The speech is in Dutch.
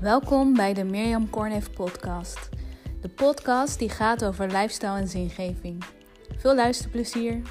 Welkom bij de Mirjam Kornhef podcast. De podcast die gaat over lifestyle en zingeving. Veel luisterplezier.